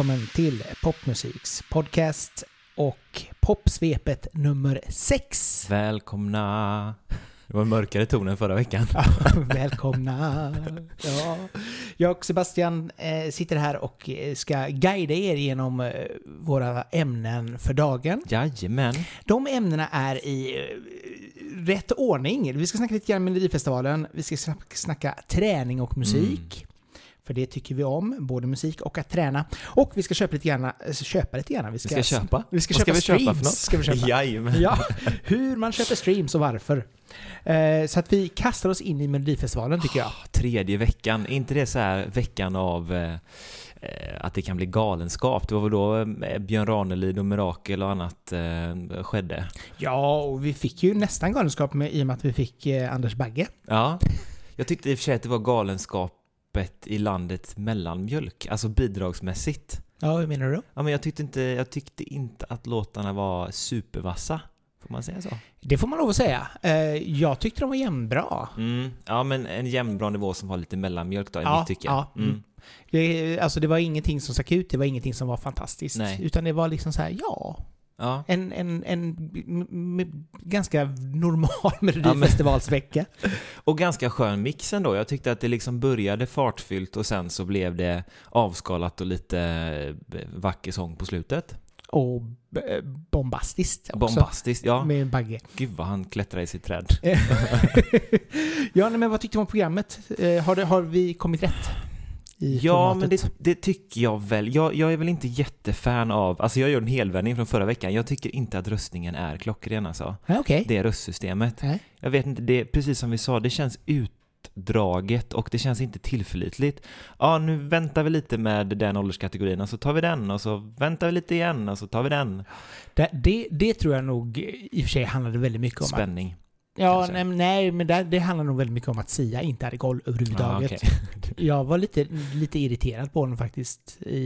välkommen till Popmusiks podcast och popsvepet nummer 6. Välkomna! Det var mörkare ton än förra veckan. Ja, välkomna! Ja. Jag och Sebastian eh, sitter här och eh, ska guida er genom eh, våra ämnen för dagen. Jajamän. De ämnena är i rätt ordning. Vi ska snacka lite grann Melodifestivalen, vi ska snack- snacka träning och musik. För det tycker vi om, både musik och att träna. Och vi ska köpa lite grann, eh, köpa lite grann. Vi Vi ska, ska köpa. Vi ska Vad köpa ska vi köpa streams. för något? Ska vi köpa. Jajamän. Ja, hur man köper streams och varför. Eh, så att vi kastar oss in i Melodifestivalen tycker jag. Tredje veckan, är inte det så här veckan av eh, att det kan bli galenskap? Det var väl då Björn Ranelid och Mirakel och annat eh, skedde? Ja, och vi fick ju nästan galenskap med, i och med att vi fick eh, Anders Bagge. Ja. Jag tyckte i och för sig att det var galenskapet i landet mellanmjölk, alltså bidragsmässigt. Ja, hur menar du? Ja, men jag tyckte inte, jag tyckte inte att låtarna var supervassa. Får man säga så? Det får man lov att säga. Eh, jag tyckte de var jämnbra. Mm. Ja, men en jämnbra nivå som var lite mellanmjölk då, i Ja, mitt tycke. ja, mm. Det, alltså det var ingenting som stack ut, det var ingenting som var fantastiskt. Nej. Utan det var liksom så här, ja, Ja. en, en, en ganska normal Melodifestivalsvecka. Och ganska skön mix ändå. Jag tyckte att det liksom började fartfyllt och sen så blev det avskalat och lite eh, vacker sång på slutet. Och eh, bombastiskt också. Bombastiskt, ja. Med Bagge. Gud vad han klättrar i sitt träd. ja, men vad tyckte du om programmet? Eh, har, det, har vi kommit rätt? I Ja, formatet? men det, det tycker jag väl. Jag, jag är väl inte jättefan av, alltså jag gör en helvändning från förra veckan. Jag tycker inte att röstningen är klockren alltså. Ja, Okej. Det röstsystemet. Nej. Jag vet inte, det, precis som vi sa, det känns utdraget och det känns inte tillförlitligt. Ja, nu väntar vi lite med den ålderskategorin och så tar vi den och så väntar vi lite igen och så tar vi den. Det, det, det tror jag nog i och för sig handlade väldigt mycket om. Spänning. Ja, nej, men- nej, men det, det handlar nog väldigt mycket om att Sia inte hade koll överhuvudtaget. Ja, okej. Jag var lite, lite irriterad på honom faktiskt i,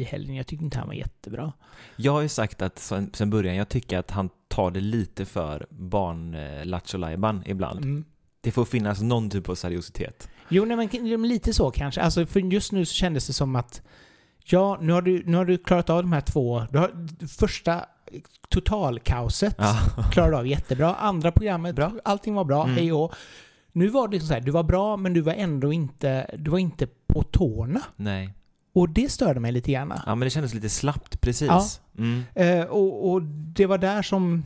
i helgen. Jag tyckte inte han var jättebra. Jag har ju sagt att sen, sen början, jag tycker att han tar det lite för barn eh, ibland. Mm. Det får finnas någon typ av seriositet. Jo, nej, men lite så kanske. Alltså, för just nu så kändes det som att ja, nu har du, nu har du klarat av de här två. Du har, första totalkaoset Ja. klarade av jättebra. Andra programmet, Bra. allting var bra, Mm. hej och. Nu var det liksom så här, du var bra men du var ändå inte, du var inte på tårna. Nej. Och det störde mig lite grann. Ja, men det kändes lite slappt precis. Ja. Mm. Eh, och, och det var där som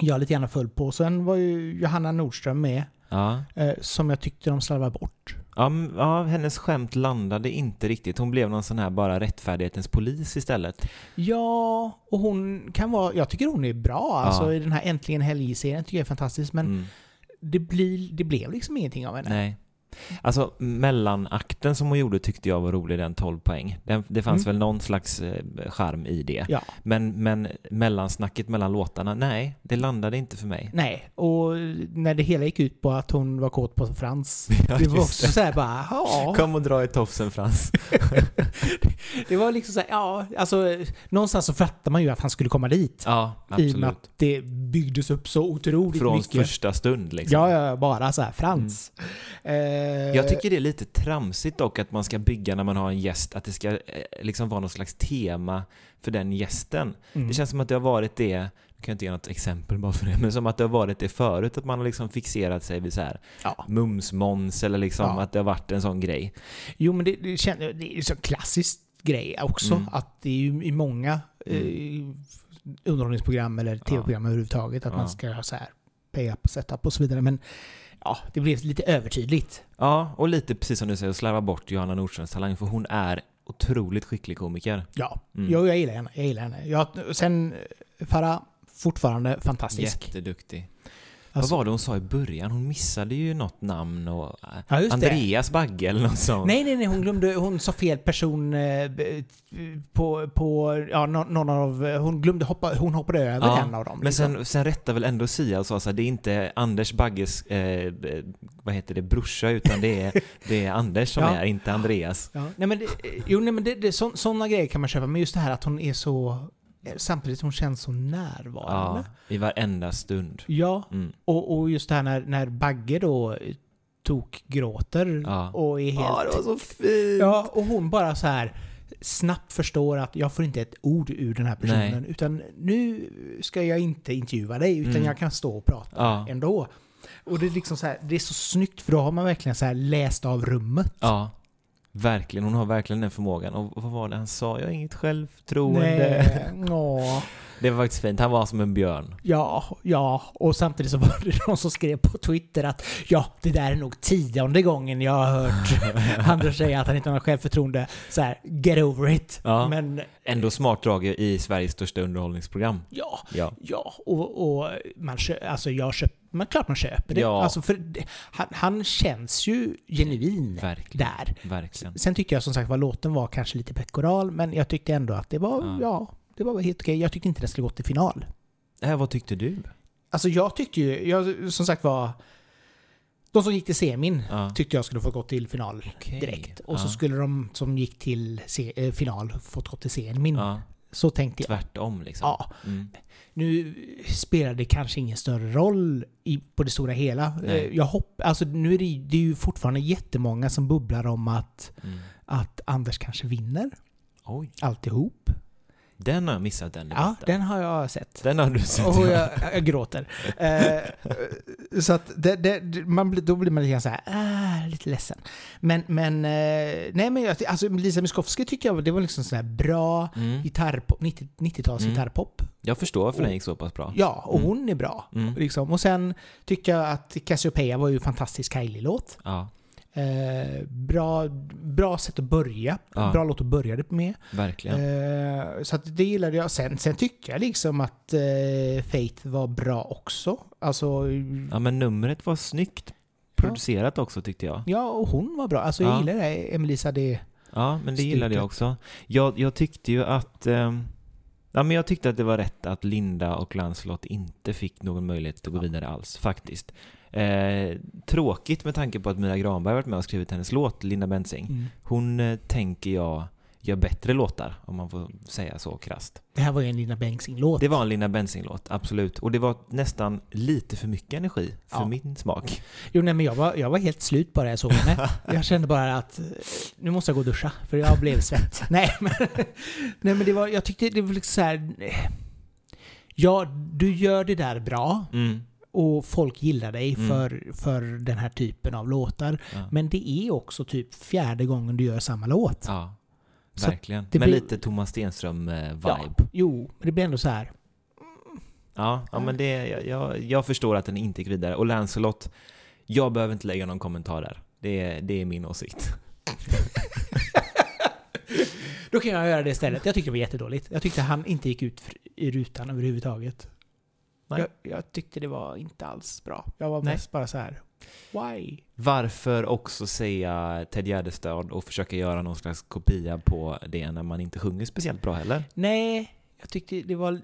jag lite grann föll på. Sen var ju Johanna Nordström med, Ja. eh, som jag tyckte de slarvade bort. Ja, ja, hennes skämt landade inte riktigt. Hon blev någon sån här bara rättfärdighetens polis istället. Ja, och hon kan vara, jag tycker hon är bra. Alltså Ja. i den här Äntligen Helg-serien tycker jag är fantastisk. Men Mm. det, blir, det blev liksom ingenting av henne. Nej. Alltså mellanakten som hon gjorde tyckte jag var rolig, den 12 poäng. Den, det fanns Mm. väl någon slags eh, charm i det. Ja. Men, men mellansnacket mellan låtarna, nej, det landade inte för mig. Nej, och när det hela gick ut på att hon var kåt på Frans. Ja, det var också det. såhär bara, ja. Kom och dra i tofsen Frans. Det var liksom såhär, ja, alltså någonstans så fattar man ju att han skulle komma dit. Ja, I och med absolut. att det byggdes upp så otroligt Från mycket. första stund liksom. Ja, ja, bara så här Frans. Eh, Jag tycker det är lite tramsigt dock att man ska bygga när man har en gäst, att det ska eh, liksom vara något slags tema för den gästen. mm. Det känns som att det har varit det, nu kan jag inte ge något exempel bara för det, men som att det har varit det förut, att man har liksom fixerat sig vid så här ja. mums-mons eller liksom Ja. att det har varit en sån grej. Jo, men det, det, känns, det är ju så klassiskt grej också. Mm. Att det är ju i många eh, underhållningsprogram eller tv-program överhuvudtaget att Ja. man ska ha så här pay-up, setup och så vidare. Men ja, det blev lite övertydligt. Ja, och lite precis som du säger, slarva bort Johanna Nordströms talang, för hon är otroligt skicklig komiker. Ja, Mm. jo, jag gillar henne. Jag gillar henne. Jag, sen eh, Farah, fortfarande fantastisk. Jätteduktig. Alltså- Vad var det hon sa i början? Hon missade ju något namn och... Ja, just det. Andreas Bagge eller något sånt. Nej, nej, nej, hon glömde, hon sa fel person eh, på, på, ja, nå- någon av, hon glömde hoppa, hon hoppade över Ja, en av dem. Men liksom. sen, sen rättade väl ändå Sia och sa så här, det är inte Anders Bagges, eh, eh, vad heter det, brorsa, utan det är, det är Anders som Ja. är, inte Andreas. Ja, nej men det, jo, nej men det, det, så, sådana grejer kan man köpa, men just det här att hon är så, samtidigt hon känns så Ja, närvarande. i varenda stund. Ja, Mm. och, och just det här när, när Bagge då eh, tok gråter Ja. och är helt... så fint! Ja, och hon bara så här snabbt förstår att jag får inte ett ord ur den här personen. Nej. Utan nu ska jag inte intervjua dig, utan Mm. jag kan stå och prata Ja. ändå. Och det är liksom så här, det är så snyggt för då har man verkligen så här läst av rummet. Ja, verkligen. Hon har verkligen den förmågan. Och vad var det han sa? Jag har inget självförtroende. Nej, åh. Det var faktiskt fint. Han var som en björn. Ja, ja. Och samtidigt så var det någon som skrev på Twitter att ja, det där är nog tionde gången jag har hört Anders säga att han inte har något självförtroende. Så här, get over it. Ja. Men Ändå smart drag i Sveriges största underhållningsprogram. ja, Ja. ja. Och, och man alltså jag köp, men klart man köper det. Ja. Alltså för han, han känns ju genuin Verkligen. där. Verkligen. Sen tycker jag som sagt var låten var kanske lite pekoral, men jag tyckte ändå att det var, Ja. ja, det var helt okej. Jag tyckte inte den skulle gått till final. Äh, vad tyckte du? Alltså jag tyckte ju, jag, som sagt var, de som gick till semin Ja. tyckte jag skulle få gå till final Okej. direkt. Och så skulle de som gick till se, eh, final fått gå till semin. Så tänkte jag. tvärtom liksom. Ja, Mm. nu spelar det kanske ingen större roll i, på det stora hela. Nej. Jag hopp, alltså nu är det, det är ju fortfarande jättemånga som bubblar om att, Mm. att Anders kanske vinner Oj, alltihop. Den har jag missat den Ja, debatten. den har jag sett. Den har du sett. Och jag, jag gråter. Eh, så att det, det, man, då blir man lite grann så här, ah, lite ledsen. Men, men, eh, nej men jag, alltså Lisa Miskovsky tycker jag det var liksom sån här bra Mm. gitarrpop, 90, 90-tals Mm. gitarrpop. Jag förstår varför den gick så pass bra. Ja, och Mm. hon är bra. Mm. Liksom. Och sen tycker jag att Cassiopeia var ju en fantastisk Kylie-låt. Ja, Eh, bra, bra sätt att börja. Ja. Bra låt att börja det med. verkligen. Eh, så det gillade jag. Sen, sen tycker jag liksom att eh, Faith var bra också. Alltså, Ja, men numret var snyggt producerat också tyckte jag. ja, och hon var bra. Alltså jag Ja. gillar det. Emelisa, det... Ja, men det gillade jag Stycket. också. Jag, jag tyckte ju att... ehm, ja, men jag tyckte att det var rätt att Linda och Lancelot inte fick någon möjlighet att gå vidare alls, faktiskt. Eh, tråkigt med tanke på att Mia Granberg varit med och skrivit hennes låt, Linda Bensing. Hon eh, tänker jag gör bättre låtar, om man får säga så krasst. Det här var ju en Lina Bengtzing-låt. Det var en Linda Bensing-låt, absolut. Och det var nästan lite för mycket energi för Ja. min smak. Jo, nej, men jag var, jag var helt slut bara jag såg henne. jag kände bara att eh, nu måste jag gå och duscha, för jag blev svett. nej, men, nej, men det var, jag tyckte det var liksom så här. Ja, du gör det där bra Mm. Och folk gillar dig Mm. för, för den här typen av låtar. Ja. Men det är också typ fjärde gången du gör samma låt. ja, verkligen. Med blir- lite Thomas Stenström-vibe. Ja, jo, men det blir ändå så här. Ja, ja men det, jag, jag, förstår att den inte gick vidare. Och Lancelot, jag behöver inte lägga någon kommentar där. Det, är- det är min åsikt. Då kan jag göra det istället. Jag tyckte det var jättedåligt. Jag tyckte han inte gick ut i rutan överhuvudtaget. Nej. Jag, jag tyckte det var inte alls bra. Jag var Nej. mest bara så här. Why? Varför också säga Ted Gärdestad och försöka göra någon slags kopia på det när man inte sjunger speciellt bra heller? Nej, jag tyckte det var...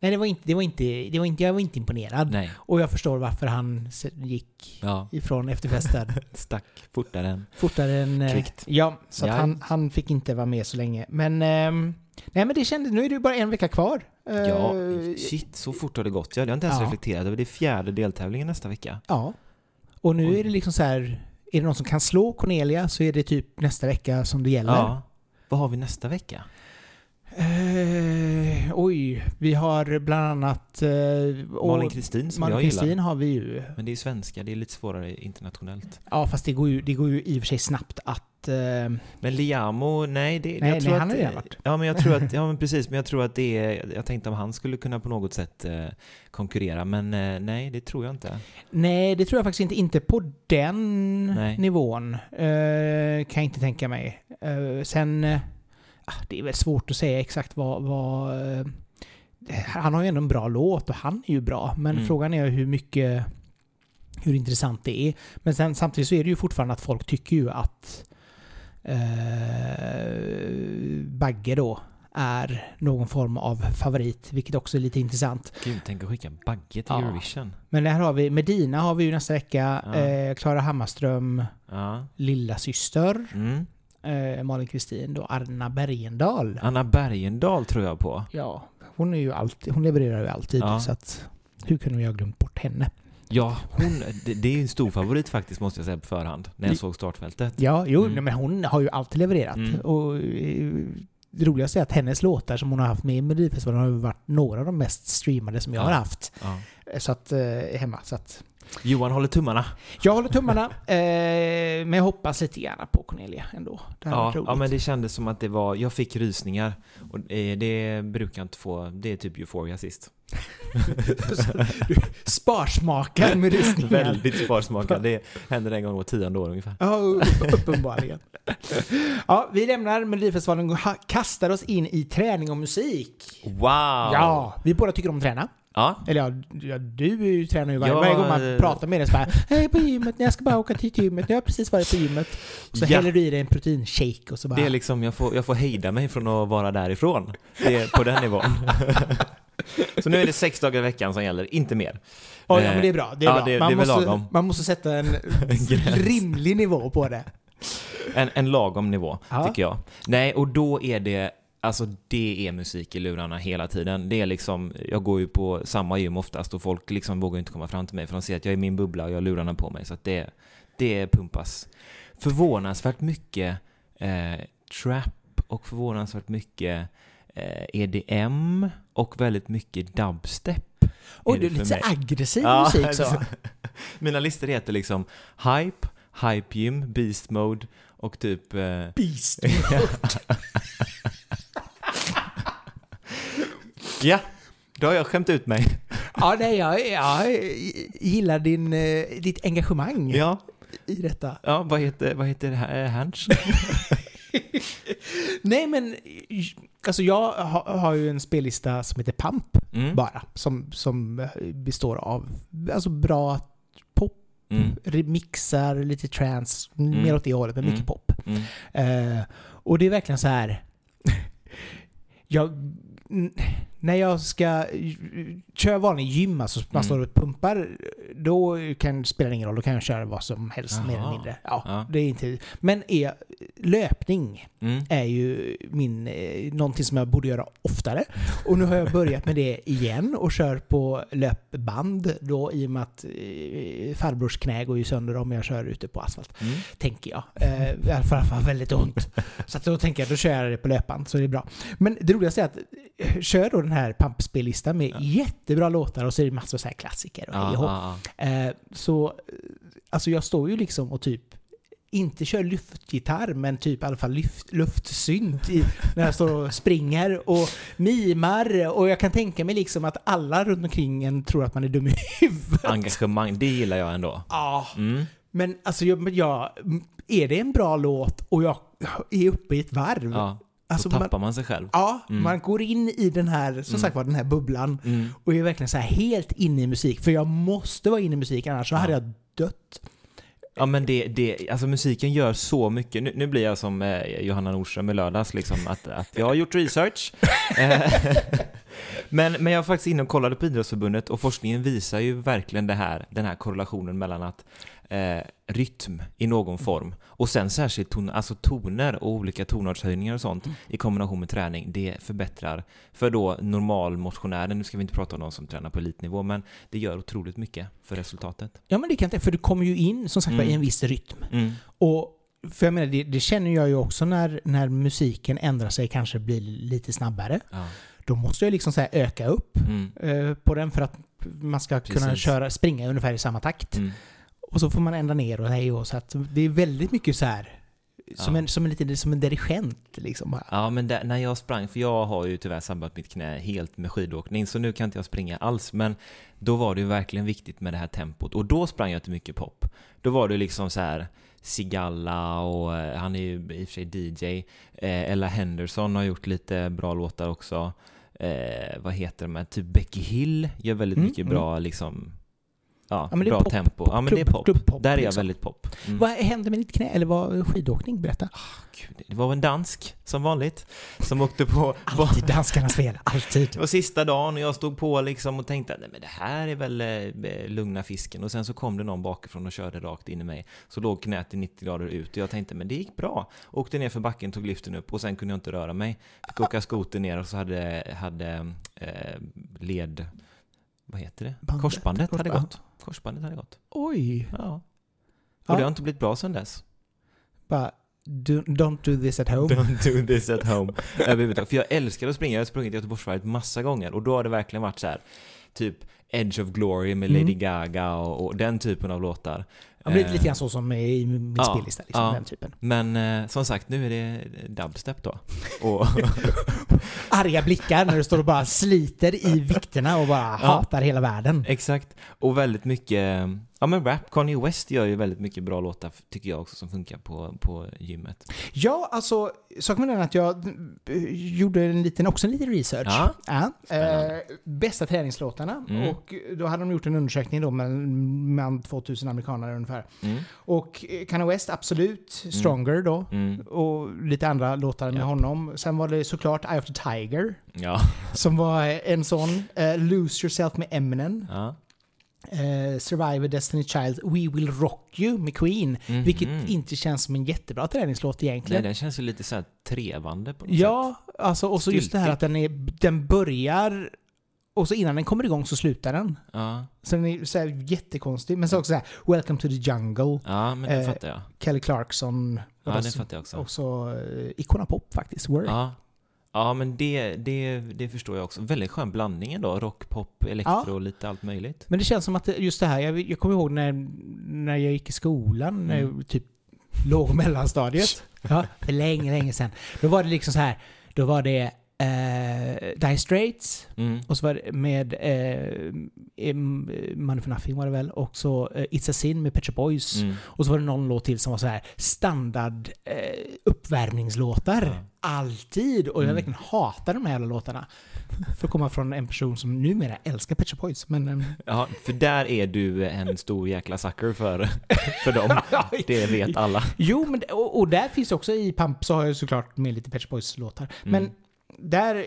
Nej, det var inte... Det var inte, det var inte jag var inte imponerad. Nej. Och jag förstår varför han gick Ja, ifrån efterfesten stack fortare än... fortare än... eh, Kvickt. Ja, så Ja. han, han fick inte vara med så länge. Men... ehm, nej, men det kändes... Nu är det ju bara en vecka kvar. Ja, Eh, shit, så fort har det gått. Jag hade inte ens Ja. reflekterat över det är fjärde deltävlingen nästa vecka. Ja. Och nu Oj. är det liksom så här, är det någon som kan slå Cornelia så är det typ nästa vecka som det gäller. Ja. Vad har vi nästa vecka? Eh, oj, vi har bland annat... Eh, Malin Kristin som Malin jag gillar. Kristin har vi ju. Men det är svenska, det är lite svårare internationellt. Ja, fast det går ju, det går ju i och för sig snabbt att... Eh, Men Liamo, nej, det, Nej, jag tror nej, att, han har redan varit. Ja, men jag tror att, ja men precis, men jag tror att det är, jag tänkte om han skulle kunna på något sätt eh, konkurrera, men eh, nej, det tror jag inte. nej, det tror jag faktiskt inte. Inte på den Nej. nivån. Eh, kan jag inte tänka mig. Eh, sen... Ah, det är väl svårt att säga exakt vad... vad eh, han har ju ändå en bra låt och han är ju bra. Men Mm. frågan är hur mycket... Hur intressant det är. Men sen, samtidigt så är det ju fortfarande att folk tycker ju att eh, Bagge då är någon form av favorit, vilket också är lite intressant. Gud, tänk att skicka Bagge till Ja. Eurovision. Men här har vi Medina har vi ju nästa vecka, Ja. eh, Klara Hammarström, Ja. lilla syster Mm. Eh, Malin Kristin då, Arna Bergendahl. Anna Bergendahl tror jag på. Ja, hon är ju alltid, hon levererar ju alltid Ja. så att hur kunde vi ha glömt bort henne? Ja, hon, det, det är en stor favorit faktiskt måste jag säga på förhand, när jag såg startfältet. Ja, jo, Mm. men hon har ju alltid levererat. Mm. Och eh, det roligaste är att hennes låtar som hon har haft med i Melodifestivalen har ju varit några av de mest streamade som jag Ja. har haft. Ja. Så att, eh, hemma. Så att, Johan håller tummarna. jag håller tummarna, eh, men jag hoppas lite gärna på Cornelia ändå. Det Ja, ja, men det kändes som att det var, jag fick rysningar. Och eh, det brukar jag inte få, det är typ Euphoria sist. Sparsmakar med rysningar. Väldigt sparsmakad. Det händer en gång var tionde år ungefär. Ja, uppenbarligen. Ja, vi lämnar Melodifestivalen och kastar oss in i träning och musik. Wow! Ja, vi båda tycker om att träna. Ja, Eller ja, ja du tränar ju varje, Ja, varje gång man eh, pratar med dig så bara Hej på gymmet, jag ska bara åka till gymmet, jag har precis varit på gymmet. Och så Ja. häller du i dig en proteinshake och så bara... det är liksom, jag får, jag får hejda mig från att vara därifrån. Det är på den nivån. Så nu är det sex dagar i veckan som gäller, inte mer. Oj, ja, men det är bra. Det är Ja, bra. det- man, det är måste, lagom. man måste sätta en rimlig nivå på det. En, en lagom nivå, Ja. tycker jag. Nej, och då är det, alltså det är musik i lurarna hela tiden. Det är liksom, jag går ju på samma gym oftast och folk liksom vågar inte komma fram till mig för de ser att jag är i min bubbla och jag har lurarna på mig. Så att det, det pumpas förvånansvärt mycket eh, trap och förvånansvärt mycket eh, EDM och väldigt mycket dubstep. Oj, du är lite så aggressiv Ja, musik så. Mina listor heter liksom Hype, Hype Gym, Beast Mode och typ eh, Beast. Ja, då har jag skämt ut mig. Ja, nej, jag, jag gillar din, eh, ditt engagemang Ja, i detta. ja vad heter, vad heter det här? Hans? Nej, men alltså jag har, ju en spellista som heter Pump Mm. bara. Som, som består av alltså bra pop, Mm. remixar, lite trance, Mm. mer åt det hållet, men mycket Mm. pop. Eh, och det är verkligen så här. jag, när jag ska eh, köra vanlig gym, alltså man Mm. står och pumpar, då kan, spelar det ingen roll. Då kan jag köra vad som helst mer eller Jaha. mindre. Ja, Ja. Det är inte, men är, löpning Mm. är ju min, eh, någonting som jag borde göra oftare. Och nu har jag börjat med det igen och kör på löpband då i och med att eh, farbrors knä går ju sönder om jag kör ute på asfalt Mm. tänker jag. Eh, I alla fall väldigt ont. Så att då tänker jag, då kör jag det på löpband, så det är bra. Men det roligaste är att kör då den här Pump-spellistan med Ja. jättebra låtar och så är det massor av så här klassiker och Ja, ja, ja. eh, Så, alltså jag står ju liksom och typ inte kör luftgitarr, men typ i alla fall luft, luftsynt i, när jag står och springer och mimar. Och jag kan tänka mig liksom att alla runt omkring en tror att man är dum i huvudet. Engagemang, det gillar jag ändå. Ja, Mm. men alltså, jag, jag, är det en bra låt och jag är uppe i ett varv? Ja, alltså, då man, tappar man sig själv. ja, Mm. man går in i den här, som Mm. sagt var, den här bubblan Mm. och är verkligen så här helt inne i musik. För jag måste vara inne i musik, annars så Ja. hade jag dött. Ja men det, det, alltså musiken gör så mycket. Nu, nu blir jag som eh, Johanna Nordström i lördags, liksom, att, att jag har gjort research. Eh, men, men jag var faktiskt inne och kollade på Idrottsförbundet och forskningen visar ju verkligen det här, den här korrelationen mellan att eh, rytm i någon form och sen särskilt ton, alltså toner och olika tonartshöjningar och sånt i kombination med träning, det förbättrar för då normalmotionären, nu ska vi inte prata om någon som tränar på elitnivå, men det gör otroligt mycket för resultatet. Ja men det kan inte, för du kommer ju in som sagt var i Mm. en viss rytm. Mm. Och för jag menar, det, det känner jag ju också när, när musiken ändrar sig, kanske blir lite snabbare. Ja. Då måste jag liksom så öka upp Mm. eh, på den för att man ska kunna Precis. köra, springa ungefär i samma takt. Och så får man ändra ner och hej och så att det är väldigt mycket så här som, Ja. en, som en liten som en dirigent liksom. Ja, men där, när jag sprang, för jag har ju tyvärr sabbat mitt knä helt med skidåkning, så nu kan inte jag springa alls. Men då var det ju verkligen viktigt med det här tempot. Och då sprang jag till mycket pop. Då var det liksom så här Sigalla och eh, han är ju i och för sig DJ. Eh, Ella Henderson har gjort lite bra låtar också. Eh, vad heter de? här? Typ Becky Hill gör väldigt Mm, mycket mm. bra liksom Ja, Ja, bra pop, tempo. Ja, men det är klubb- pop. klubbpop, Där är jag liksom. väldigt pop. Mm. Vad hände med ditt knä? Eller var skidåkning? Berätta. Gud, det var en dansk, som vanligt, som åkte på... Alltid danskarnas fel. Alltid. Det var sista dagen och jag stod på liksom och tänkte nej men det här är väl eh, lugna fisken och sen så kom det någon bakifrån och körde rakt in i mig. Så låg knät i 90 grader ut och jag tänkte men det gick bra. Åkte ner för backen, tog liften upp och sen kunde jag inte röra mig. Fick åka skoter ner och så hade, hade eh, led vad heter det? Bandet. Korsbandet hade Korsband. gått. Korsbandet hade gått. Oj. Ja. Och Ja. det har inte blivit bra sedan dess. Bara, do, don't do this at home. Don't do this at home. Överhuvudtaget. För jag älskar att springa. Jag har sprungit Göteborgsvarvet massa gånger och då har det verkligen varit så här typ Edge of Glory med Lady Mm. Gaga och, och den typen av låtar. Det blir Eh, lite grann så som i min ja, spellista, liksom, ja. den typen. Men eh, som sagt, nu är det dubstep då. Och, Arga blickar när du står och bara sliter i vikterna och bara hatar hela världen. exakt. Och väldigt mycket, ja men rap, Kanye West gör ju väldigt mycket bra låtar tycker jag också som funkar på, på gymmet. Ja, alltså, saken med den är att jag gjorde en liten, också en liten research. Ja. Ja, eh, bästa träningslåtarna. Mm. Och då hade de gjort en undersökning då med, med 2000 amerikaner ungefär. Mm. Och eh, Kanye West, absolut. Stronger då. Mm. Och lite andra låtar med Ja. honom. Sen var det såklart Eye of the Tiger. Ja. Som var en sån. Eh, Lose Yourself med Eminem. ja. Eh, Survivor, Destiny Child, We Will Rock You med Queen. Mhm. Vilket inte känns som en jättebra träningslåt Nej, egentligen. den känns ju lite så här trevande på något sätt. Ja, alltså, och så just det här att den, är, den börjar och så innan den kommer igång så slutar den. Ja, Så den är så här jättekonstig. Men så också så här, Welcome to the Jungle, ja men det Eh, fattar jag. Kelly Clarkson. Ja, det fattar jag också. Och så eh, Icona Pop faktiskt, Word. Ja. Ja, men det, det, det förstår jag också. Väldigt skön blandning ändå. Rock, pop, elektro, Ja. lite allt möjligt. Men det känns som att just det här, jag, jag kommer ihåg när, när jag gick i skolan, när Mm. typ låg mellanstadiet. Ja, för länge, länge sedan. Då var det liksom så här, då var det eh, Dire Straits, Mm. och så var det med eh, Money for Nothing var det väl, och så eh, It's a Sin med Pet Shop Boys. Mm. Och så var det någon låt till som var så här standard eh, uppvärmningslåtar. Ja. Alltid! Och jag Mm. verkligen hatar de här jävla låtarna. För att komma från en person som numera älskar Pet Shop Boys. Men... ehm, Ja, för där är du en stor jäkla sucker för, för dem. Det vet alla. Jo, men, och, och där finns också i Pump så har jag såklart med lite Pet Shop Boys-låtar. Mm. Men där,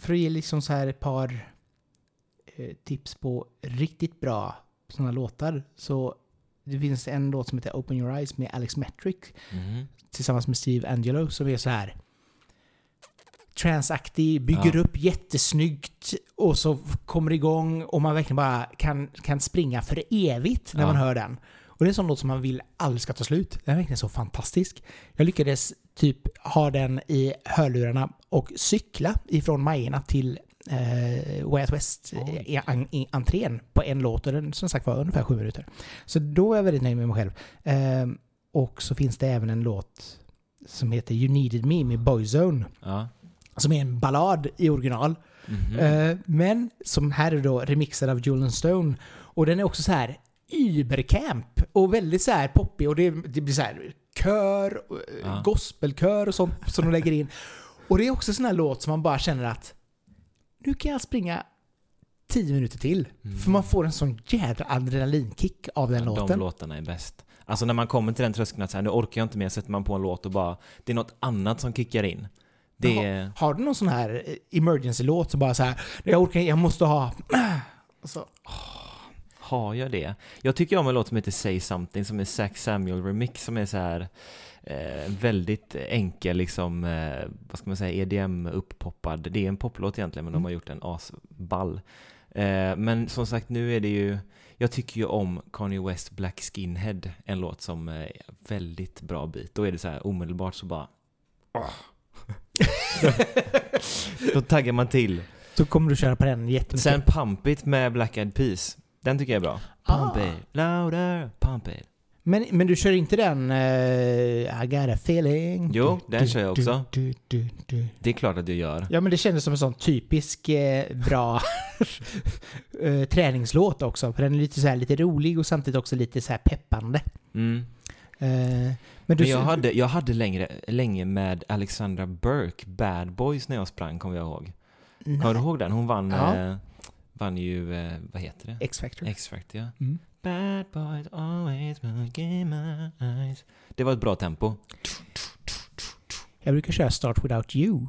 för att ge liksom så här ett par eh, tips på riktigt bra sådana låtar. Så det finns en låt som heter Open Your Eyes med Alex Metric Mm. tillsammans med Steve Angelo som är så här transaktig, bygger Ja. upp jättesnyggt och så kommer igång och man verkligen bara kan, kan springa för evigt när Ja. man hör den. Och det är en sån låt som man vill aldrig ska ta slut. Den är verkligen så fantastisk. Jag lyckades typ ha den i hörlurarna och cykla ifrån Majerna till eh, Way Out West Oj. i, i, entrén på en låt och den som sagt var ungefär sju minuter. Så då är jag väldigt nöjd med mig själv. Ehm, och så finns det även en låt som heter You Needed Me med Boyzone. Ja. Som är en ballad i original. Mhm. Eh, men som här är då remixad av Julian Stone. Och den är också så här übercamp och väldigt så här poppig och det, det blir så här kör, eh, Ja. gospelkör och sånt som de lägger in. Och det är också sån här låt som man bara känner att nu kan jag springa 10 minuter till. Mm. För man får en sån jädra adrenalinkick av den Ja, låten. De låtarna är bäst. Alltså när man kommer till den tröskeln att så här, nu orkar jag inte mer, sätter man på en låt och bara, det är något annat som kickar in. Det Jaha. är, Har du någon sån här emergency-låt som bara så här, jag orkar jag måste ha... Och så, har jag det? Jag tycker om en låt som heter Say Something som är Zack Samuel remix som är så här eh, väldigt enkel liksom, eh, vad ska man säga, EDM-upppoppad. Det är en poplåt egentligen men de Mm. har gjort en asball. Eh, men som sagt nu är det ju, jag tycker ju om Kanye West Black Skinhead, en låt som är väldigt bra bit. Då är det så här omedelbart så bara Då taggar man till. då kommer du köra på den jättemycket. Sen Pump It med Black Eyed Peas. Den tycker jag är bra. Pump Ah. it, louder, pump it. Men, men du kör inte den eh, I got a feeling? Jo, den kör jag också. Du, du, du. Det är klart att jag gör. Ja, men det kändes som en sån typisk eh, bra eh, träningslåt också. För den är lite så här lite rolig och samtidigt också lite så här peppande. Mm. Eh, men du, Men jag hade, jag hade längre, länge med Alexandra Burke, Bad Boys, när jag sprang, kommer jag ihåg. Nej, Kommer du ihåg den? Hon vann, Ja. Vann ju, eh, vad heter det? X-Factor. X-Factor, ja. Mm. Bad boys always look in my eyes. Det var ett bra tempo. Jag brukar köra Start Without You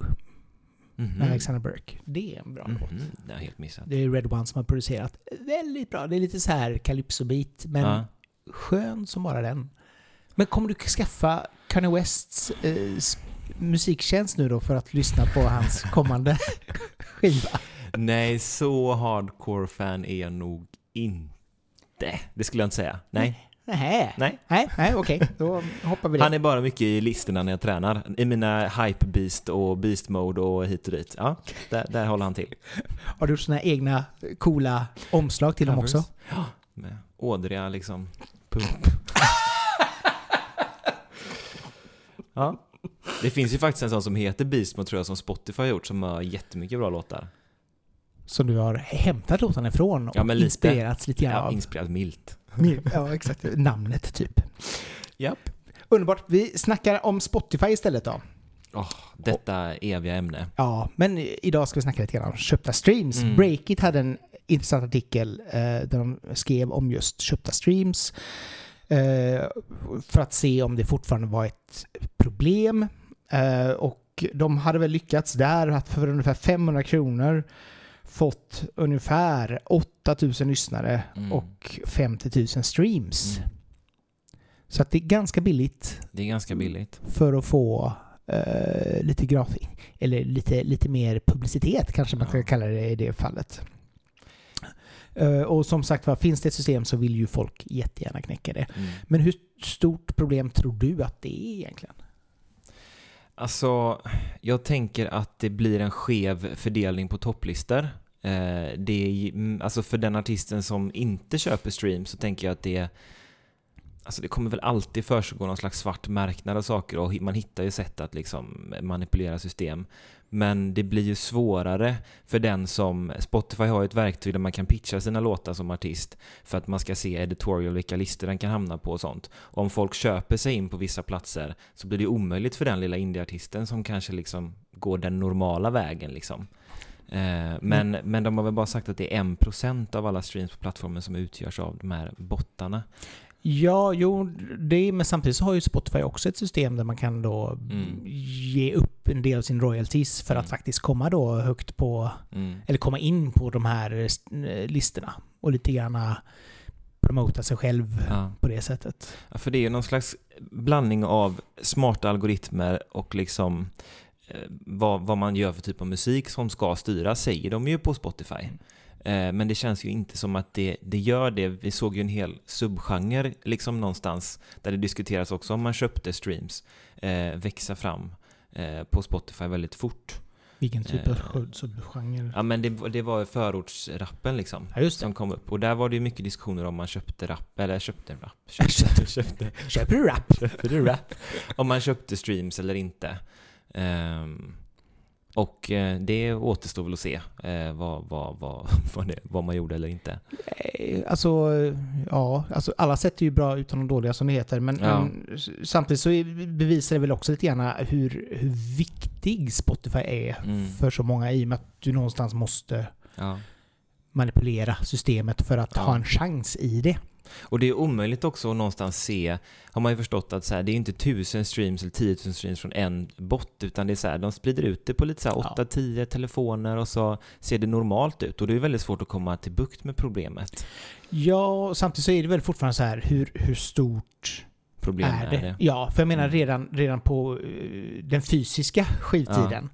Mhm. med Alexander Burke. Det är en bra låt. Mhm, Det har helt missat. Det är Red One som har producerat. Väldigt bra. Det är lite så här calypso-beat, men Ja. skön som bara den. Men kommer du skaffa Kanye Wests eh, musiktjänst nu då för att lyssna på hans kommande skiva? Nej, så hardcore fan är jag nog inte. Det skulle jag inte säga. Nej. Nej, Nej. nej, nej okej. Då hoppar vi det. Han är bara mycket i listorna när jag tränar. I mina hype beast och beast mode och hit och dit. Ja, där, där håller han till. Har du gjort såna egna coola omslag till dem också? Ja, med ådriga liksom pump. ja. Det finns ju faktiskt en sån som heter Beast Mode tror jag som Spotify har gjort som har jättemycket bra låtar. Som du har hämtat låtarna ifrån och Ja, lite. inspirerats lite grann Ja, av. inspirerat milt. Ja, exakt. Namnet typ. Japp. Underbart. Vi snackar om Spotify istället då. Åh, detta eviga ämne. Ja, men idag ska vi snacka lite grann om köpta streams. Mm. Breakit hade en intressant artikel eh, där de skrev om just köpta streams. Eh, för att se om det fortfarande var ett problem. Eh, och de hade väl lyckats där att för ungefär 500 kronor fått ungefär 8000 lyssnare Mm. och 50 000 streams. Mm. Så att det är ganska billigt Det är ganska billigt. för att få eh, lite gratis, eller lite, lite mer publicitet kanske man ska Ja. kalla det i det fallet. Eh, och som sagt var, finns det ett system så vill ju folk jättegärna knäcka det. Mm. Men hur stort problem tror du att det är egentligen? Alltså, jag tänker att det blir en skev fördelning på topplistor. Eh, det är, mm, alltså för den artisten som inte köper stream så tänker jag att det Alltså det kommer väl alltid försiggå någon slags svart marknad av saker och man hittar ju sätt att liksom manipulera system. Men det blir ju svårare för den som... Spotify har ju ett verktyg där man kan pitcha sina låtar som artist för att man ska se editorial vilka listor den kan hamna på och sånt. Och om folk köper sig in på vissa platser så blir det omöjligt för den lilla indieartisten som kanske liksom går den normala vägen liksom. Eh, men, men de har väl bara sagt att det är 1% av alla streams på plattformen som utgörs av de här bottarna. Ja, jo, det, men samtidigt så har ju Spotify också ett system där man kan då Mm. ge upp en del av sin royalties för Mm. att faktiskt komma då högt på, Mm. eller komma in på de här eh, listorna och lite grann promota sig själv Ja. på det sättet. Ja, för det är ju någon slags blandning av smarta algoritmer och liksom eh, vad, vad man gör för typ av musik som ska styra, säger de ju på Spotify. Eh, men det känns ju inte som att det, det gör det. Vi såg ju en hel subgenre liksom någonstans där det diskuteras också om man köpte streams eh, växa fram eh, på Spotify väldigt fort. Vilken typ Eh, av subgenre? Ja men det, det var förortsrappen liksom. Ja. Som kom upp. Och där var det ju mycket diskussioner om man köpte rap, eller köpte rap, köpte, köpte, Köper du rap? Köper du rap? Om man köpte streams eller inte. Ehm, och eh, det återstår väl att se eh, vad, vad, vad, vad, det, vad man gjorde eller inte. Alltså, ja, alltså alla sätt är ju bra utan de dåliga som det heter. Men, Ja. men samtidigt så bevisar det väl också lite grann hur, hur viktig Spotify är Mm. för så många i och med att du någonstans måste Ja. manipulera systemet för att Ja. ha en chans i det. Och det är omöjligt också att någonstans se, har man ju förstått att så här, det är inte tusen streams eller 10 000 streams från en bot, utan det är så här, de sprider ut det på lite så här Ja. 8-10 telefoner och så ser det normalt ut. Och det är väldigt svårt att komma till bukt med problemet. Ja, samtidigt så är det väl fortfarande så här hur, hur stort Problem är det? Ja, för jag menar Mm. redan, redan på eh, den fysiska skivtiden.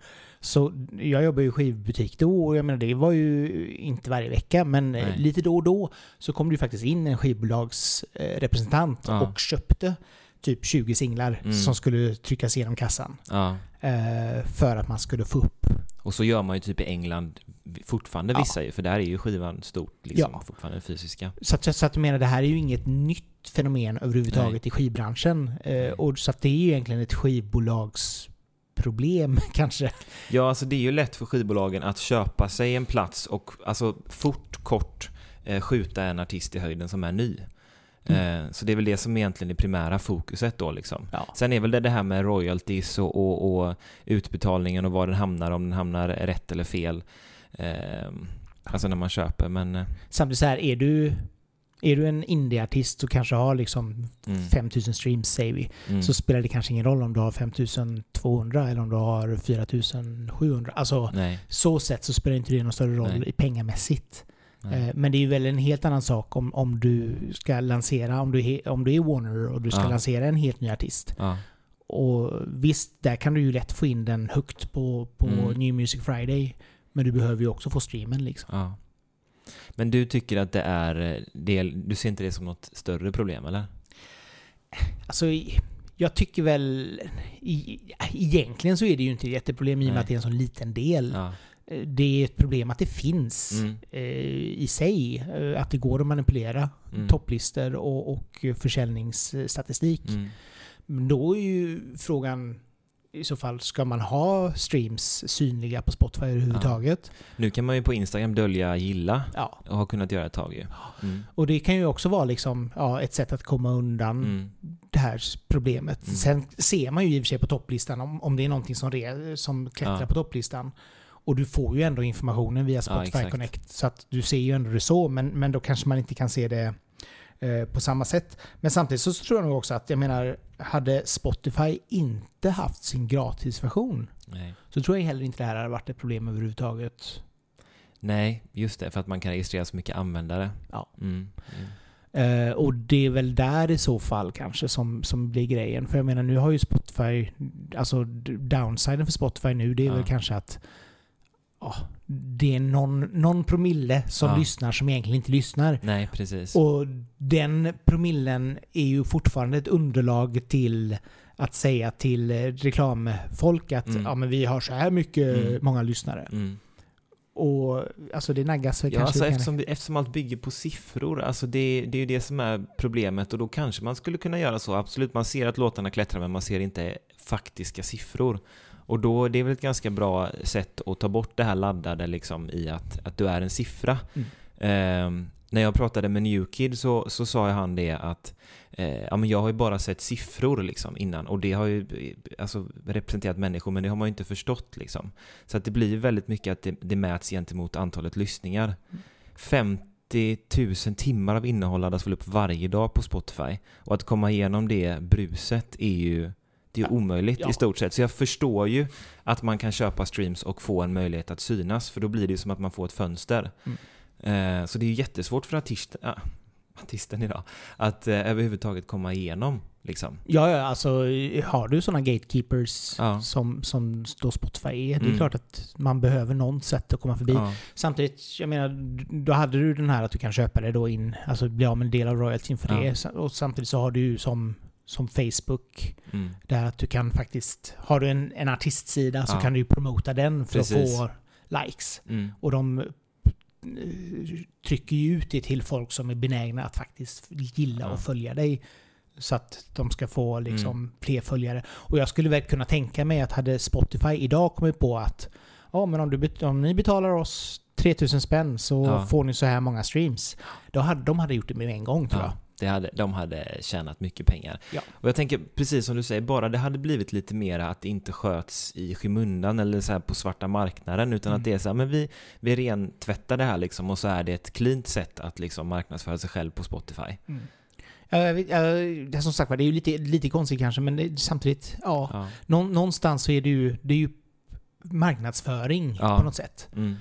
Så jag jobbar ju i skivbutik då och jag menar det var ju inte varje vecka men eh, Nej. lite då och då så kom det ju faktiskt in en skivbolagsrepresentant Ja. och köpte typ 20 singlar Mm. som skulle tryckas igenom kassan. Ja. Eh, för att man skulle få upp. Och så gör man ju typ i England fortfarande Ja. vissa ju, för där är ju skivan stort liksom, Ja. fortfarande fysiska. Så att, så att jag menar det här är ju inget nytt fenomen överhuvudtaget i skivbranschen. Eh, och så att det är ju egentligen ett skivbolagsproblem kanske. Ja, alltså det är ju lätt för skivbolagen att köpa sig en plats och alltså fort, kort eh, skjuta en artist i höjden som är ny. Mm. Eh, så det är väl det som egentligen är primära fokuset då liksom. Ja. Sen är väl det det här med royalties och, och, och utbetalningen och var den hamnar, om den hamnar rätt eller fel. Eh, alltså när man köper, men... eh, Samtidigt så här, är du, är du en indieartist och kanske har liksom Mm, 5000 streams säger vi, mm, så spelar det kanske ingen roll om du har 5200 eller om du har 4700. Alltså nej, så sett så spelar inte det någon större roll Nej. i pengamässigt. nej. Eh, Men det är ju väl en helt annan sak om, om du ska lansera, om du, om du är Warner och du ska Ja. lansera en helt ny artist. Ja, Och visst, där kan du ju lätt få in den högt på, på Mm. New Music Friday. Men du behöver ju också få streamen liksom. Ja. Men du tycker att det är, det, du ser inte det som något större problem eller? Alltså, jag tycker väl... Egentligen så är det ju inte ett jätteproblem i och med att det är en sån liten del. Ja. Eh, Det är ett problem att det finns Mm. eh, i sig. Eh, att det går att manipulera Mm. topplistor och, och försäljningsstatistik. Mm. Men då är ju frågan i så fall, ska man ha streams synliga på Spotify överhuvudtaget? Nu kan man ju på Instagram dölja gilla Ja. och har kunnat göra ett tag ju. Mm. Och det kan ju också vara liksom, ja, ett sätt att komma undan Mm. det här problemet. Mm. Sen ser man ju i och för sig på topplistan om, om det är någonting som, re, som klättrar Ja. på topplistan. Och du får ju ändå informationen via Spotify exakt. Connect. Så att du ser ju ändå det så, men, men då kanske man inte kan se det eh, på samma sätt. Men samtidigt så tror jag nog också att, jag menar, hade Spotify inte haft sin gratisversion Nej. så tror jag heller inte det här hade varit ett problem överhuvudtaget. Nej, just det. För att man kan registrera så mycket användare. Ja. Mm. Mm. Eh, och det är väl där i så fall kanske som, som blir grejen. För jag menar nu har ju Spotify, alltså downsiden för Spotify nu det är Ja. väl kanske att ja, det är någon, någon promille som Ja. lyssnar som egentligen inte lyssnar. Nej, precis. Och den promillen är ju fortfarande ett underlag till att säga till reklamfolk att Mm. ja, men vi har så här mycket Mm. många lyssnare. Mm. Och alltså det naggas väl Ja, kanske alltså eftersom, eftersom allt bygger på siffror, alltså det, det är ju det som är problemet och då kanske man skulle kunna göra så, absolut, man ser att låtarna klättrar men man ser inte faktiska siffror. Och då, det är väl ett ganska bra sätt att ta bort det här laddade liksom i att, att du är en siffra. Mm. Ehm, när jag pratade med Newkid så, så sa han det att eh, ja, men jag har ju bara sett siffror liksom innan och det har ju eh, alltså, representerat människor men det har man ju inte förstått liksom. Så att det blir väldigt mycket att det, det mäts gentemot antalet lyssningar. 50 000 timmar av innehåll laddas väl upp varje dag på Spotify. Och att komma igenom det bruset är ju det är Ja. omöjligt Ja. i stort sett. Så jag förstår ju att man kan köpa streams och få en möjlighet att synas. För då blir det ju som att man får ett fönster. Mm. Eh, så det är ju jättesvårt för artisten, ah, artisten idag att eh, överhuvudtaget komma igenom. Liksom. Ja, ja, alltså har du sådana gatekeepers Ja. som, som då Spotify är, det är Mm. klart att man behöver någon sätt att komma förbi. Ja. Samtidigt, jag menar, då hade du den här att du kan köpa det då in, alltså bli av med en del av royaltyn för Ja. det. Och samtidigt så har du ju som, som Facebook, Mm. där att du kan faktiskt, har du en, en artistsida så Ja. kan du promota den för Precis. att få likes. Mm. Och de eh, trycker ju ut det till folk som är benägna att faktiskt gilla Ja. och följa dig. Så att de ska få liksom Mm. fler följare. Och jag skulle väl kunna tänka mig att hade Spotify idag kommit på att ja, men om, du, om ni betalar oss 3000 spänn så Ja. får ni så här många streams. Då hade, de hade gjort det med en gång tror jag. Det hade, de hade tjänat mycket pengar. Ja. Och jag tänker, precis som du säger, bara det hade blivit lite mer att det inte sköts i skymundan eller så här på svarta marknaden, utan Mm. att det är så här, men vi, vi rentvättar det här liksom och så är det ett cleant sätt att liksom marknadsföra sig själv på Spotify. Det är som sagt var, det är ju lite, lite konstigt kanske, men det, samtidigt, ja. Ja. Någon, någonstans så är det ju, det är ju marknadsföring Ja. på något sätt. Mm.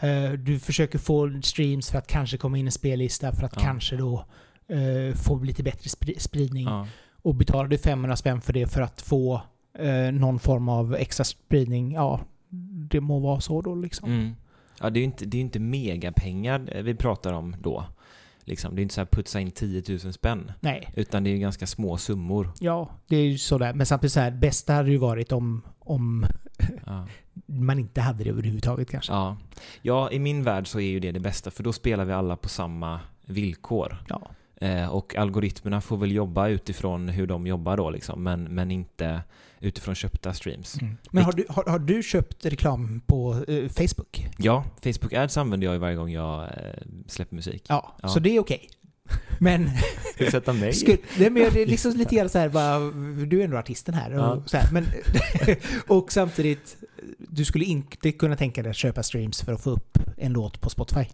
Eh, Du försöker få streams för att kanske komma in i spellista för att Ja. kanske då eh, få lite bättre spri- spridning. Ja. Och betalar du 500 spänn för det för att få eh, någon form av extra spridning, ja, det må vara så då liksom. Mm. Ja, det är ju inte, det är inte megapengar eh, vi pratar om då. Liksom. Det är inte så här putsa in 10 000 spänn. Nej, Utan det är ju ganska små summor. ja, det är ju sådär. Men samtidigt så här, bästa hade ju varit om, om Ja. man inte hade det överhuvudtaget kanske. Ja. ja, i min värld så är ju det det bästa, för då spelar vi alla på samma villkor. Ja. Eh, och algoritmerna får väl jobba utifrån hur de jobbar då liksom, men, men inte utifrån köpta streams. Mm. Men har du, har, har du köpt reklam på eh, Facebook? Ja, Facebook Ads använder jag ju varje gång jag eh, släpper musik. Ja, Ja. så det är okej. Men, Ska du sätta mig? skulle, nej, men det är liksom lite grann så här bara, du är ändå artisten här. Och, Ja. så här men, och samtidigt, du skulle inte kunna tänka dig att köpa streams för att få upp en låt på Spotify.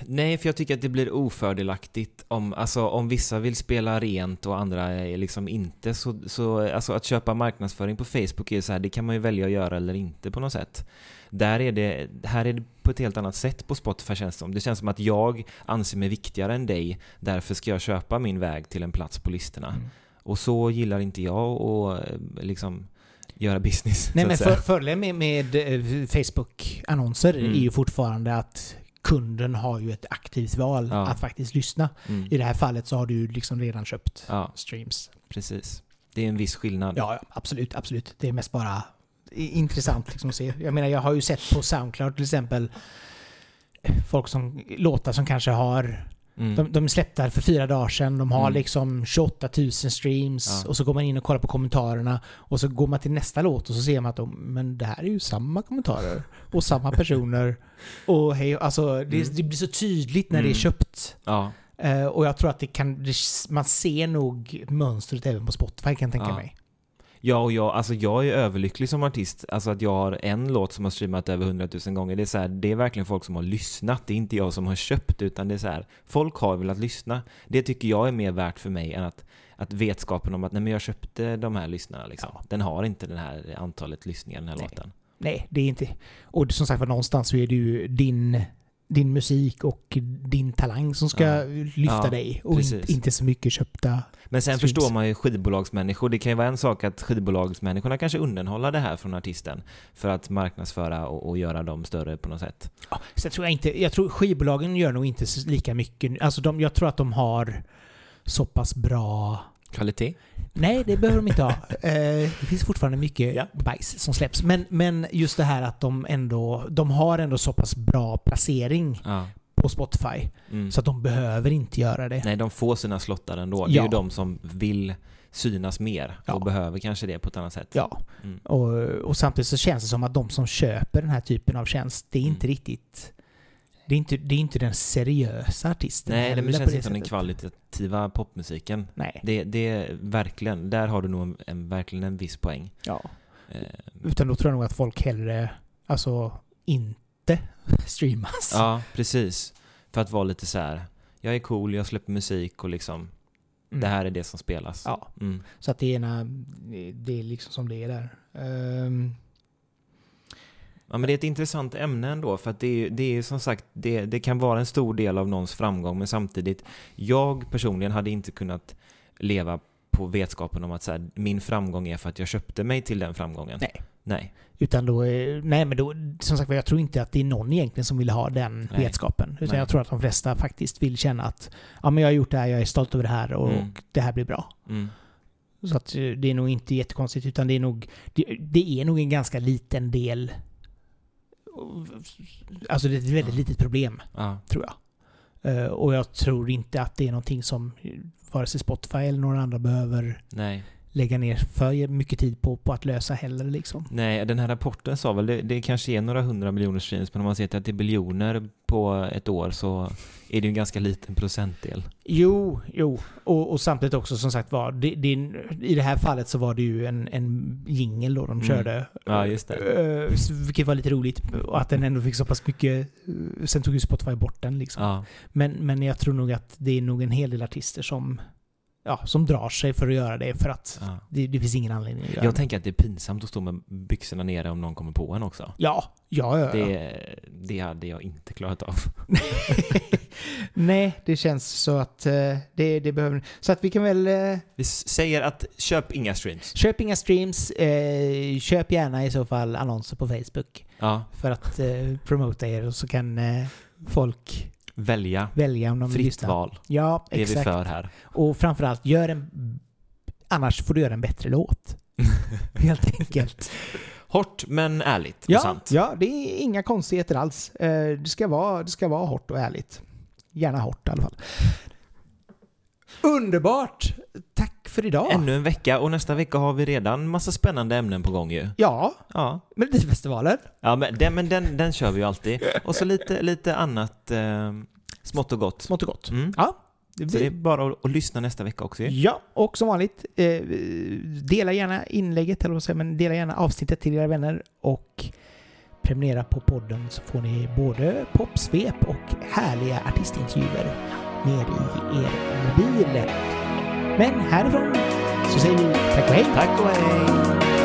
Nej, för jag tycker att det blir ofördelaktigt om, alltså, om vissa vill spela rent och andra liksom inte. Så, så alltså, att köpa marknadsföring på Facebook är så här, det kan man ju välja att göra eller inte på något sätt. Där är det, här är det på ett helt annat sätt på Spotify känns det som. Det känns som att jag anser mig viktigare än dig, därför ska jag köpa min väg till en plats på listorna. Mm. Och så gillar inte jag och liksom göra business. Nej men att för, fördelen med, med eh, Facebook-annonser Mm. är ju fortfarande att kunden har ju ett aktivt val Ja. att faktiskt lyssna. Mm. I det här fallet så har du liksom redan köpt Ja, streams. precis. Det är en viss skillnad. Ja, absolut, absolut. Det är mest bara intressant liksom att se. Jag menar, jag har ju sett på Soundcloud till exempel folk som, låtar som kanske har Mm. De, de släppte för fyra dagar sedan. De har Mm. liksom 28 000 streams. Ja. Och så går man in och kollar på kommentarerna. Och så går man till nästa låt och så ser man att de, men det här är ju samma kommentarer. Och samma personer. Och hej, alltså det, Mm. det blir så tydligt när det Mm. är köpt. Ja, Eh, och jag tror att det kan, det, man ser nog mönstret även på Spotify kan jag tänka Ja. mig. Ja, och jag, alltså jag är överlycklig som artist. Alltså att jag har en låt som har streamat över 100 000 gånger. Det är, så här, det är verkligen folk som har lyssnat. Det är inte jag som har köpt, utan det är så här, folk har velat lyssna. Det tycker jag är mer värt för mig än att, att vetskapen om att nej, men jag köpte de här lyssnarna. Liksom. Ja. Den har inte det här antalet lyssningar, den här Nej. låten. Nej, det är inte... Och som sagt var, någonstans så är det ju din, din musik och din talang som ska Ja. lyfta Ja, dig. Och precis. inte, så mycket köpta... Men sen Streams. förstår man ju skivbolagsmänniskor. Det kan ju vara en sak att skivbolagsmänniskorna kanske undanhåller det här från artisten för att marknadsföra och, och göra dem större på något sätt. Ja, så tror jag inte... Jag tror skivbolagen gör nog inte lika mycket. Alltså de, jag tror att de har så pass bra... Kvalitet? Nej, det behöver de inte ha. Eh, det finns fortfarande mycket Ja. bajs som släpps. Men, men just det här att de ändå... De har ändå så pass bra placering Ja. på Spotify. Mm. Så att de behöver inte göra det. Nej, de får sina slottar ändå. Det är Ja. ju de som vill synas mer och behöver kanske det på ett annat sätt. Ja. Mm. Och, och samtidigt så känns det som att de som köper den här typen av tjänst, det är inte Mm. riktigt... Det är inte, det är inte den seriösa artisten Nej, det men på känns inte som den kvalitativa popmusiken. Nej. Det, det är verkligen, där har du nog en, en, verkligen en viss poäng. Ja. Eh, Utan då tror jag nog att folk hellre, alltså inte streamas. ja, precis. För att vara lite så här. jag är cool, jag släpper musik och liksom, Mm. det här är det som spelas. Ja, Mm. så att det ena, det är liksom som det är där. Ehm, Ja, men det är ett intressant ämne ändå, för att det det är som sagt, det, det kan vara en stor del av någons framgång, men samtidigt, jag personligen hade inte kunnat leva på vetskapen om att så här, min framgång är för att jag köpte mig till den framgången. Nej. Nej. utan då, är- nej men då, som sagt jag tror inte att det är någon egentligen som vill ha den Nej. vetskapen. Utan Nej. jag tror att de flesta faktiskt vill känna att, ja men jag har gjort det här, jag är stolt över det här och Mm. det här blir bra. Mm. Så att eh, det är nog inte jättekonstigt, utan det är nog, det, det är nog en ganska liten del. Alltså det är ett väldigt litet problem, Ja. tror jag. Eh, och jag tror inte att det är någonting som vare sig Spotify eller några andra behöver Nej. Lägga ner för mycket tid på, på att lösa heller liksom. Nej, den här rapporten sa väl, det, det kanske är några hundra miljoner streams, men om man ser till att det är biljoner på ett år så är det en ganska liten procentdel. Jo, jo. Och, och samtidigt också som sagt var, det, det, i det här fallet så var det ju en, en jingel då de Mm. körde. Ja, just det. Eh, vilket var lite roligt. Och att den ändå fick så pass mycket... eh, Sen tog ju Spotify bort den liksom. Ja. Men, men jag tror nog att det är nog en hel del artister som, ja, som drar sig för att göra det för att ja. det, det finns ingen anledning att göra Jag det. tänker att det är pinsamt att stå med byxorna nere om någon kommer på en också. Ja, ja, ja. Det, det hade jag inte klarat av. Nej, det känns så att eh, det, det behöver... Så att vi kan väl... eh, Vi säger att köp inga streams. Köp inga streams. Eh, köp gärna i så fall annonser på Facebook Ja, för att eh, promota er och så kan eh, folk välja. välja om de Fritt lyssna. val. Ja, Det är vi exakt. för här. Och framförallt, gör en... Annars får du göra en bättre låt. Helt enkelt. Hårt men ärligt och Ja, sant. ja, det är inga konstigheter alls. Eh, det, ska vara, det ska vara hårt och ärligt. Gärna hårt i alla fall. Underbart! Tack för idag. Ännu en vecka och nästa vecka har vi redan massa spännande ämnen på gång ju. Ja, Ja, Melodifestivalen. ja men, den, men den, den kör vi ju alltid. Och så lite, lite annat eh, smått och gott. Smått och gott. Mm. Ja. Så det är bara att, att lyssna nästa vecka också ju. Ja, och som vanligt, eh, dela gärna inlägget, eller vad säger man, dela gärna avsnittet till era vänner och prenumerera på podden så får ni både popsvep och härliga artistintervjuer med i er mobil. Men härifrån så säger vi tack och hej! Tack och hej!